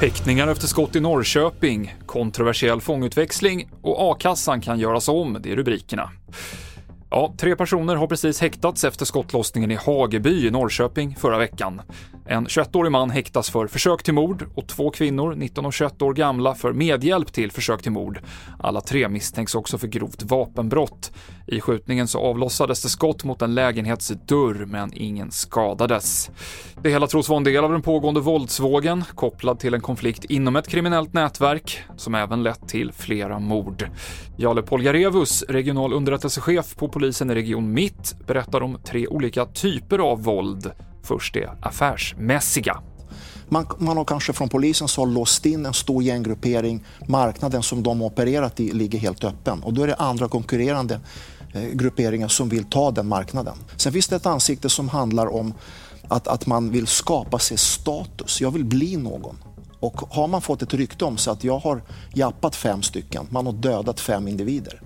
Häktningar efter skott i Norrköping, kontroversiell fångutväxling och a-kassan kan göras om, det är rubrikerna. Ja, tre personer har precis häktats efter skottlossningen i Hageby i Norrköping förra veckan. En 21-årig man häktas för försök till mord och två kvinnor, 19 och 21 år gamla, för medhjälp till försök till mord. Alla tre misstänks också för grovt vapenbrott. I skjutningen så avlossades det skott mot en lägenhetsdörr, men ingen skadades. Det hela tros vara en del av den pågående våldsvågen, kopplad till en konflikt inom ett kriminellt nätverk, som även lett till flera mord. Jale Polgarevus, regional underrättelsechef på polisen i Region Mitt, berättar om tre olika typer av våld. Först det affärsmässiga. Man, man har kanske från polisens håll låst in en stor gänggruppering. Marknaden som de har opererat i ligger helt öppen och då är det andra konkurrerande eh, grupperingar som vill ta den marknaden. Sen finns det ett ansikte som handlar om att, att man vill skapa sig status. Jag vill bli någon. Och har man fått ett rykte om sig att jag har jappat fem stycken, man har dödat fem individer.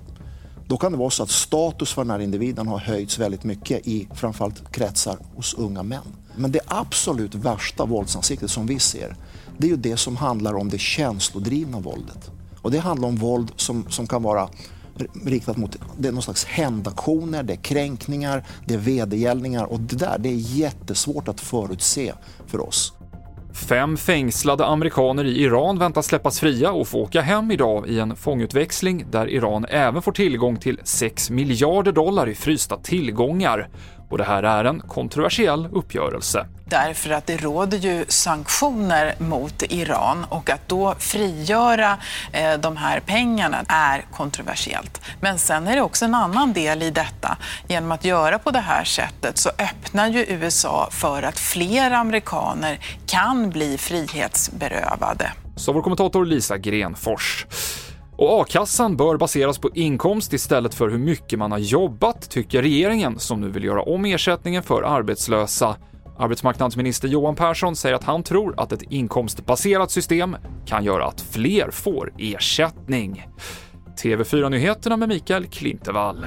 Då kan det vara så att status för den här individen har höjts väldigt mycket i framförallt kretsar hos unga män. Men det absolut värsta våldsansiktet som vi ser, det är ju det som handlar om det känslodrivna våldet. Och det handlar om våld som, som kan vara riktat mot det är någon slags hämndaktioner, det är kränkningar, det är vedergällningar och det där det är jättesvårt att förutse för oss. Fem fängslade amerikaner i Iran väntas släppas fria och få åka hem idag i en fångutväxling där Iran även får tillgång till 6 miljarder dollar i frysta tillgångar. Och det här är en kontroversiell uppgörelse. Därför att det råder ju sanktioner mot Iran och att då frigöra eh, de här pengarna är kontroversiellt. Men sen är det också en annan del i detta. Genom att göra på det här sättet så öppnar ju USA för att fler amerikaner kan bli frihetsberövade. Så vår kommentator Lisa Grenfors. Och a-kassan bör baseras på inkomst istället för hur mycket man har jobbat, tycker regeringen, som nu vill göra om ersättningen för arbetslösa. Arbetsmarknadsminister Johan Persson säger att han tror att ett inkomstbaserat system kan göra att fler får ersättning. TV4-nyheterna med Mikael Klintevall.